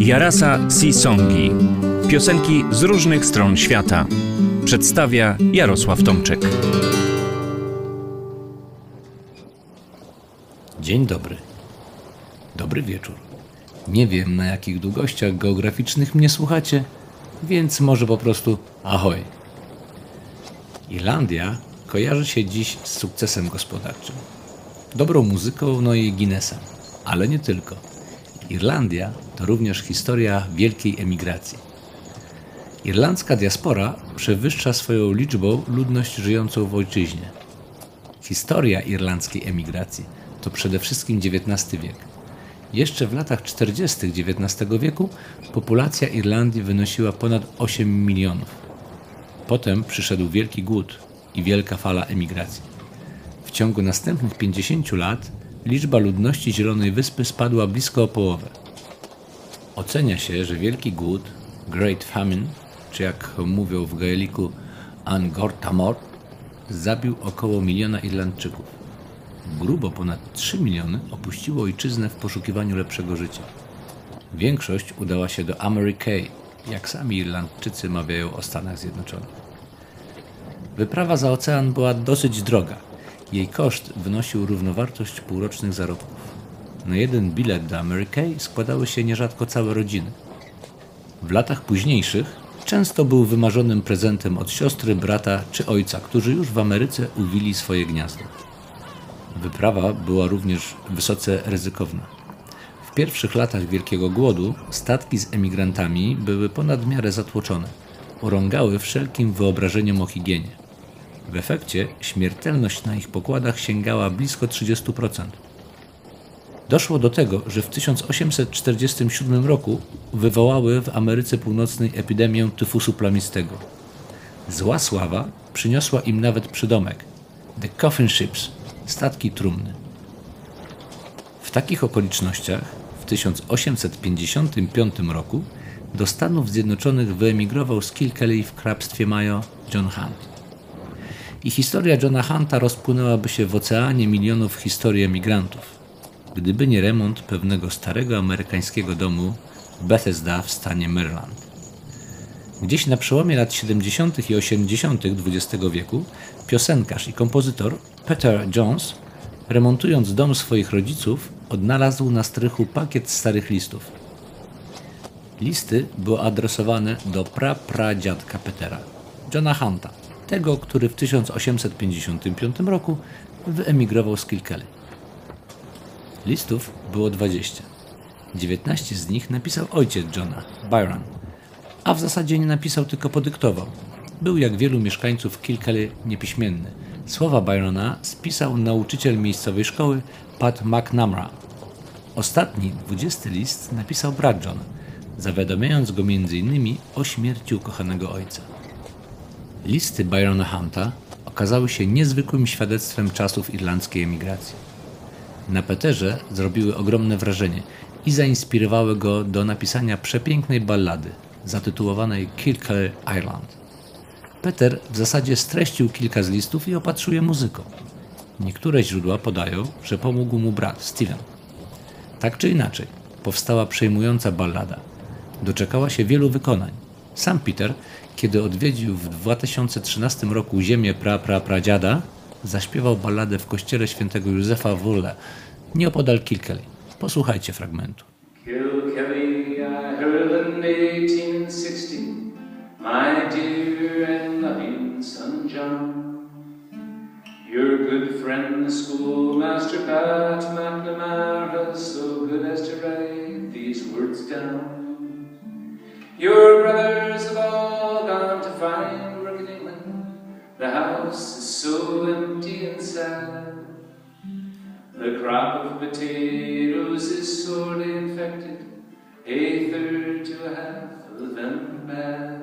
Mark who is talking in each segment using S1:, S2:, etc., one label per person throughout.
S1: Jarasa Sisongi. Piosenki z różnych stron świata. Przedstawia Jarosław Tomczyk.
S2: Dzień dobry. Dobry wieczór. Nie wiem na jakich długościach geograficznych mnie słuchacie, więc może po prostu ahoj. Irlandia kojarzy się dziś z sukcesem gospodarczym, dobrą muzyką, no i Guinnessem, ale nie tylko. Irlandia to również historia wielkiej emigracji. Irlandzka diaspora przewyższa swoją liczbą ludność żyjącą w ojczyźnie. Historia irlandzkiej emigracji to przede wszystkim XIX wiek. Jeszcze w latach 40. XIX wieku populacja Irlandii wynosiła ponad 8 milionów. Potem przyszedł wielki głód i wielka fala emigracji. W ciągu następnych 50 lat liczba ludności Zielonej Wyspy spadła blisko o połowę. Ocenia się, że wielki głód, Great Famine, czy jak mówią w gaeliku Angortamor, zabił około miliona Irlandczyków. Grubo ponad 3 miliony opuściło ojczyznę w poszukiwaniu lepszego życia. Większość udała się do Amerikay, jak sami Irlandczycy mawiają o Stanach Zjednoczonych. Wyprawa za ocean była dosyć droga. Jej koszt wynosił równowartość półrocznych zarobków. Na jeden bilet do Amerikay składały się nierzadko całe rodziny. W latach późniejszych często był wymarzonym prezentem od siostry, brata czy ojca, którzy już w Ameryce uwili swoje gniazdo. Wyprawa była również wysoce ryzykowna. W pierwszych latach Wielkiego Głodu statki z emigrantami były ponad miarę zatłoczone. Urągały wszelkim wyobrażeniom o higienie. W efekcie śmiertelność na ich pokładach sięgała blisko 30%. Doszło do tego, że w 1847 roku wywołały w Ameryce Północnej epidemię tyfusu plamistego. Zła sława przyniosła im nawet przydomek The Coffin Ships statki trumny. W takich okolicznościach w 1855 roku do Stanów Zjednoczonych wyemigrował z Kilkelly w hrabstwie Mayo John Hunt. I historia Johna Hunta rozpłynęłaby się w oceanie milionów historii emigrantów, gdyby nie remont pewnego starego amerykańskiego domu Bethesda w stanie Maryland. Gdzieś na przełomie lat 70. i 80. XX wieku piosenkarz i kompozytor Peter Jones, remontując dom swoich rodziców, odnalazł na strychu pakiet starych listów. Listy były adresowane do prapradziadka Petera, Johna Hunta, tego, który w 1855 roku wyemigrował z Kilkelly. Listów było 20. 19 z nich napisał ojciec Johna, Byron, a w zasadzie nie napisał, tylko podyktował. Był jak wielu mieszkańców Kilkelly niepiśmienny. Słowa Byrona spisał nauczyciel miejscowej szkoły Pat McNamara. Ostatni, 20 list napisał brat John, zawiadamiając go m.in. o śmierci ukochanego ojca. Listy Byrona Hunta okazały się niezwykłym świadectwem czasów irlandzkiej emigracji. Na Peterze zrobiły ogromne wrażenie i zainspirowały go do napisania przepięknej ballady zatytułowanej Kilkelly Island. Peter w zasadzie streścił kilka z listów i opatrzył muzyką. Niektóre źródła podają, że pomógł mu brat Steven. Tak czy inaczej, powstała przejmująca ballada. Doczekała się wielu wykonań. Sam Peter, kiedy odwiedził w 2013 roku ziemię pra pra pradziada, zaśpiewał balladę w kościele świętego Józefa w Urle, nieopodal Kilkelly. Posłuchajcie fragmentu. Kilkelly, I heard in 1860, my dear and loving son John. Your good friend, the schoolmaster Pat McNamara, so good as to write these words down. Your brothers The house is so empty and sad. The crop of potatoes is sorely infected, a third to a half of them bad.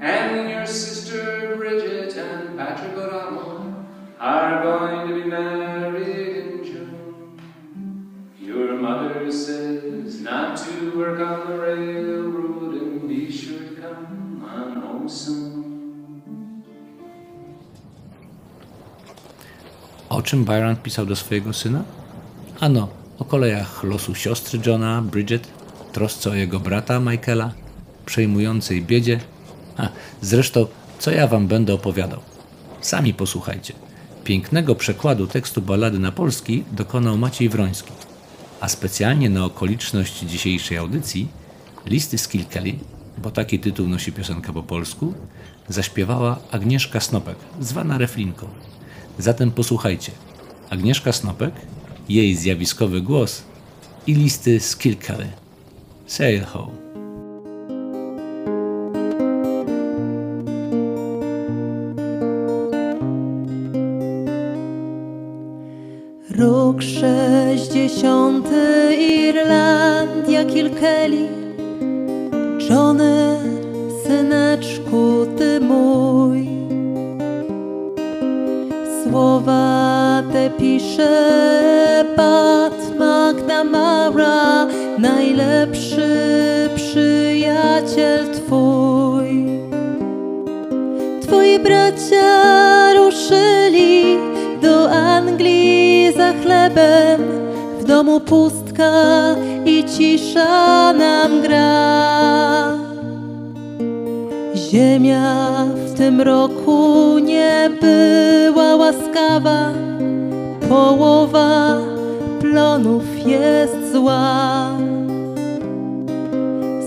S2: And your sister Bridget and Patrick O'Donnell are going to be married in June. Your mother says not to work on the railroad O czym Byron pisał do swojego syna? Ano, o kolejach losu siostry Johna, Bridget, trosce o jego brata Michaela, przejmującej biedzie. A zresztą, co ja wam będę opowiadał? Sami posłuchajcie. Pięknego przekładu tekstu ballady na polski dokonał Maciej Wroński, a specjalnie na okoliczność dzisiejszej audycji listy z Kilkeli, bo taki tytuł nosi piosenka po polsku, zaśpiewała Agnieszka Snopek, zwana Reflinką. Zatem posłuchajcie. Agnieszka Snopek, jej zjawiskowy głos i listy z Kilkeli. Sail home.
S3: Rok sześćdziesiąty Irlandia Kilkeli Johnny, pisze Pat McNamara Najlepszy przyjaciel twój Twoi bracia ruszyli do Anglii za chlebem, w domu pustka i cisza nam gra. Ziemia w tym roku nie była łaskawa, połowa plonów jest zła.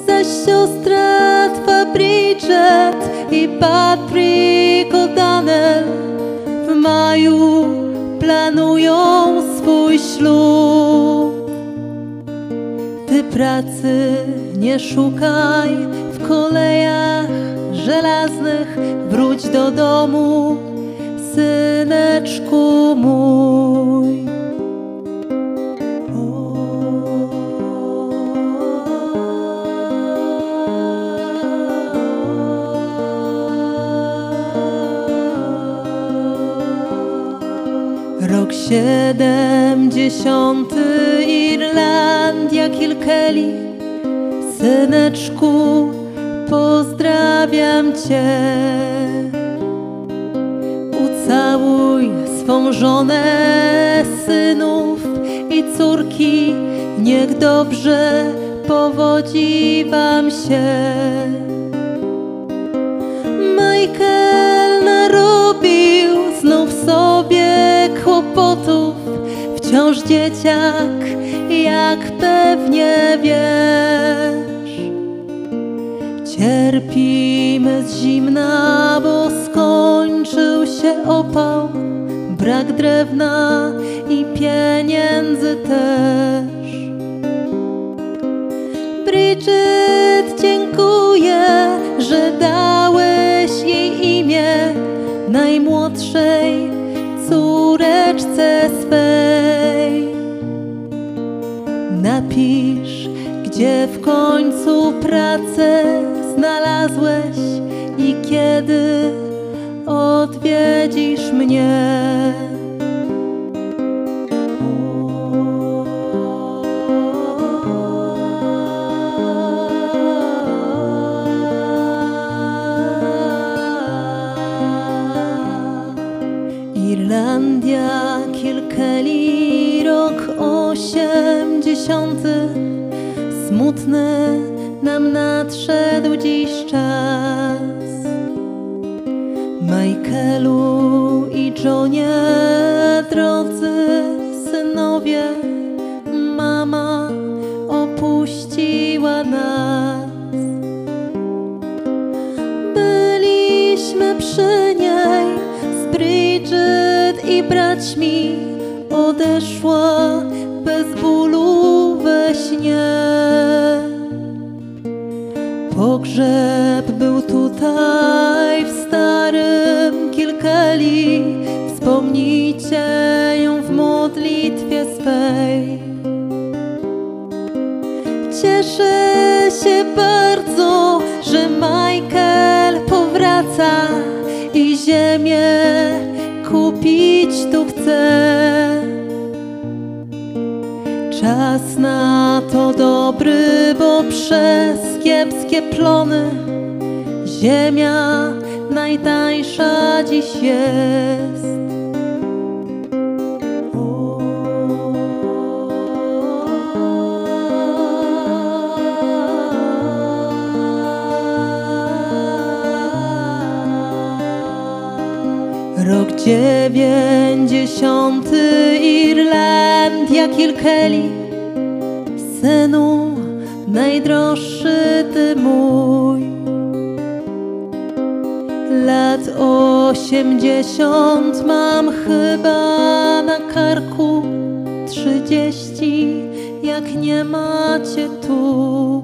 S3: Zaś siostra twa Bridget i Patrick O'Donnell w maju planują swój ślub. Ty pracy nie szukaj w kolejach żelaznych, wróć do domu, syneczku mój. Siedemdziesiąty Irlandia Kilkeli. Syneczku, pozdrawiam Cię. Ucałuj swą żonę, synów i córki. Niech dobrze powodzi Wam się kłopotów Wciąż dzieciak, jak pewnie wiesz. Cierpimy z zimna, bo skończył się opał. Brak drewna i pieniędzy też. Bridget, dziękuję, że dałeś jej imię najmłodszej córeczce swej. Napisz, gdzie w końcu pracę znalazłeś i kiedy odwiedzisz mnie. Osiemdziesiąty Smutny nam nadszedł dziś czas. Michaelu i Johnie, drodzy synowie Mama opuściła nas. Byliśmy przy niej z Bridget i braćmi Odeszła bez bólu we śnie. Pogrzeb był tutaj w starym Kilkeli. Wspomnijcie ją w modlitwie swej. Cieszę się bardzo, że Michael powraca i ziemię kupić tu chce. Czas na to dobry, bo przez kiepskie plony ziemia najtańsza dziś jest. Rok dziewięćdziesiąty Irlandia Kilkeli Synu, najdroższy Ty mój. Lat osiemdziesiąt mam chyba na karku Trzydzieści, jak nie macie tu.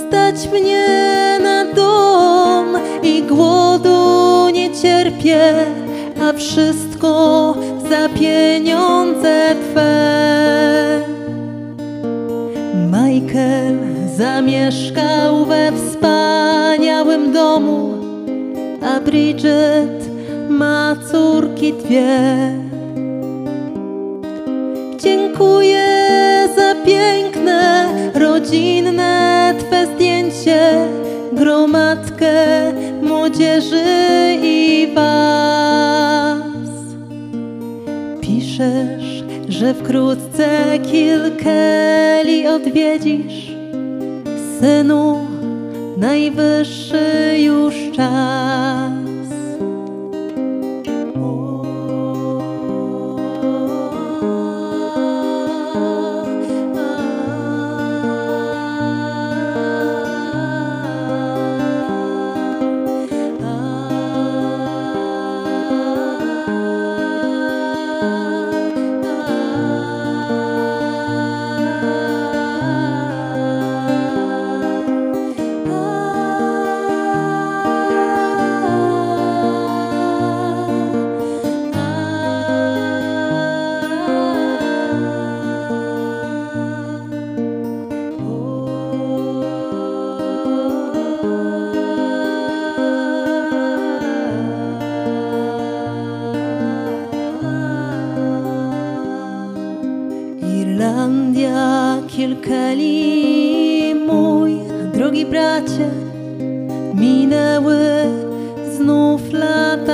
S3: Stać mnie na dom i głodu nie cierpię A wszystko za pieniądze Twe Michael zamieszkał we wspaniałym domu A Bridget ma córki dwie Dziękuję za piękne, rodzinne Twe zdjęcie, gromadkę młodzieży i Was. Że wkrótce Kilkeli odwiedzisz, synu, najwyższy już czas.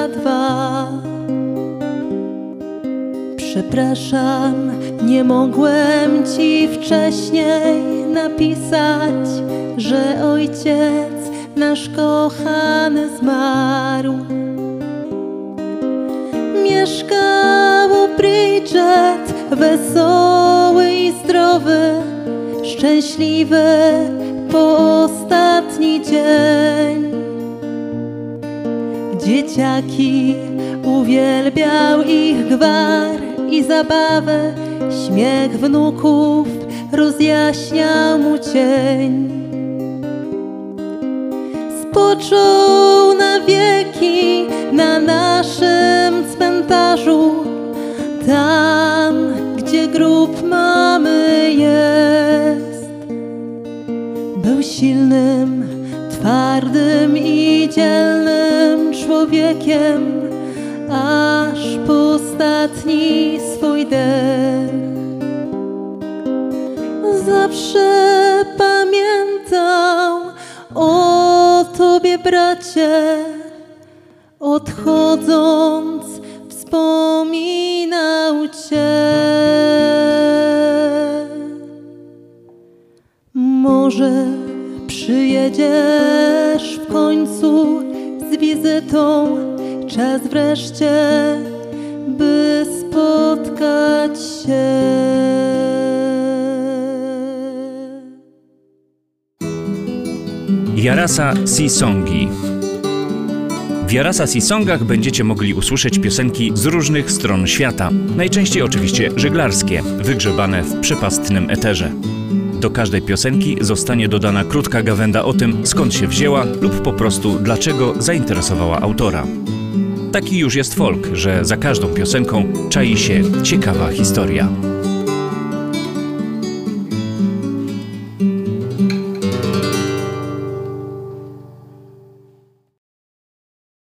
S3: Dwa. Przepraszam, nie mogłem ci wcześniej napisać, że ojciec nasz kochany zmarł. Mieszkał Bridget, wesoły i zdrowy, szczęśliwy Dzieciaki uwielbiał ich gwar i zabawę, śmiech wnuków rozjaśniał mu cień. Spoczął na wieki na naszym cmentarzu, tam, gdzie grób mamy jest. Był silnym, twardym i dzielnym człowiekiem, aż po ostatni swój dech. Zawsze pamiętał o Tobie, bracie, odchodząc wspominał Cię. Może przyjedziesz w końcu wizytą, czas wreszcie, by spotkać się.
S1: Jarasa Sisongi. W Jarasa Sisongach będziecie mogli usłyszeć piosenki z różnych stron świata, najczęściej oczywiście żeglarskie, wygrzebane w przepastnym eterze. Do każdej piosenki zostanie dodana krótka gawenda o tym, skąd się wzięła lub po prostu dlaczego zainteresowała autora. Taki już jest folk, że za każdą piosenką czai się ciekawa historia.